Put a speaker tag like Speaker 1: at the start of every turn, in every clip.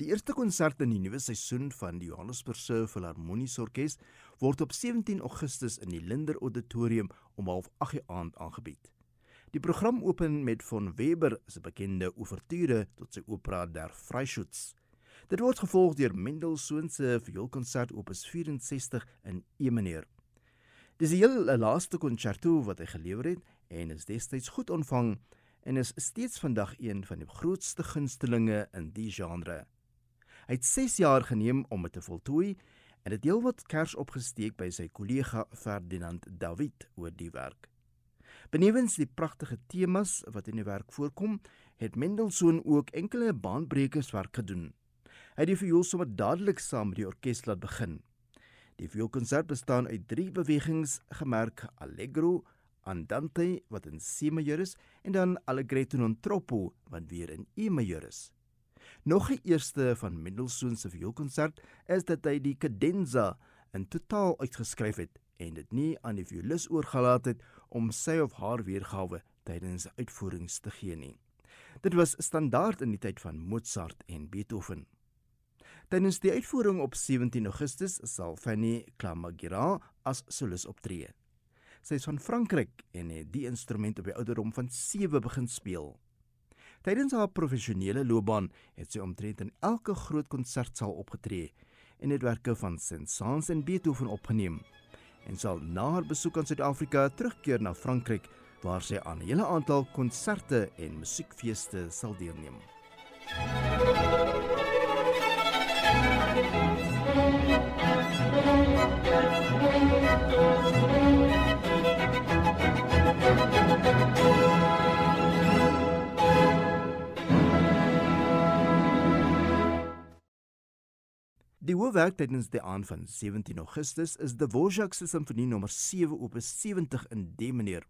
Speaker 1: Die eerste konsert in die nuwe seisoen van die Johannesburgse Filharmoniese Orkees word op 17 Augustus in die Linder Auditorium om 08:30 aand aangebied. Die program open met von Weber se bekende ouverture tot sy opera Der Freischütz. Dit word gevolg deur Mendelssohn se vioolkonsert opus 64 in E mineur. Dis die heel laaste konserto wat hy gelewer het en is destyds goed ontvang en is steeds vandag een van die grootste gunstelinge in die genre. Hy het 6 jaar geneem om dit te voltooi en het heelwat kers opgesteek by sy kollega Ferdinand David oor die werk. Benewens die pragtige temas wat in die werk voorkom, het Mendelssohn ook enkele baanbrekerswerk gedoen. Hy het die viool sommer dadelik saam met die orkes laat begin. Die vioolkonsert bestaan uit 3 bewegings gemerk Allegro, Andante wat in C majeur is en dan Allegretto non troppo wat weer in E majeur is. Nog 'n eerste van Mendelssohn se vioolkonsert is dat hy die cadenza in totaal uitgeskryf het en dit nie aan die violis oorgelaat het om sy of haar weergawe tydens uitvoerings te gee nie. Dit was standaard in die tyd van Mozart en Beethoven. Tydens die uitvoering op 17 Augustus sal Fanny Clamagira as solis optree. Sy is van Frankryk en het die instrument op die ouderdom van 7 begin speel. Tydens haar professionele loopbaan het sy omtrent in elke groot konsertsaal opgetree en het werke van Saint-Saëns en Beethoven opgeneem en sal na haar besoek aan Suid-Afrika terugkeer na Frankryk waar sy aan 'n hele aantal konserte en musiekfeeste sal deelneem. Die hoofwerk tydens die aand van 17 Augustus is die Dvorak se simfonie nommer 7 op 70 in D mineur.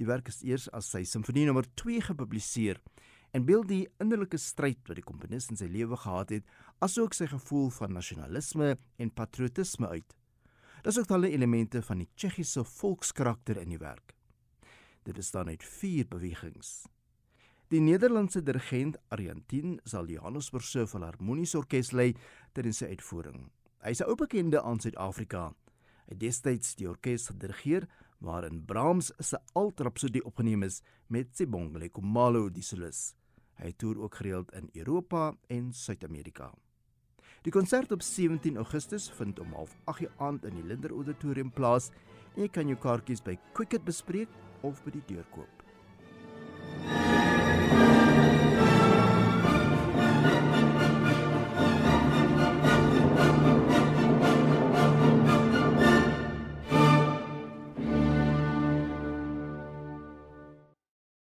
Speaker 1: Die werk is eers as sy simfonie nommer 2 gepubliseer en beeld die innerlike stryd wat die komponis in sy lewe gehad het, asook sy gevoel van nasionalisme en patriotisme uit. Dis ook talle elemente van die Tsjechiese volkskarakter in die werk. Dit bestaan uit 4 bewegings. Die Nederlandse dirigent Argentin sal Johannesburgse Filharmoniese Orkees lei tydens sy uitvoering. Hy is 'n ou bekende aan Suid-Afrika. Hy het destyds die orkes gedirigeer waarin Brahms se Altrapsodie opgeneem is met Sibongile Khumalo die solis. Hy toer ook gereeld in Europa en Suid-Amerika. Die konsert op 17 Augustus vind om 08:30 aand in die Linder Auditorium plaas en jy kan jou kaartjies by Quicket bespreek of by die deur koop.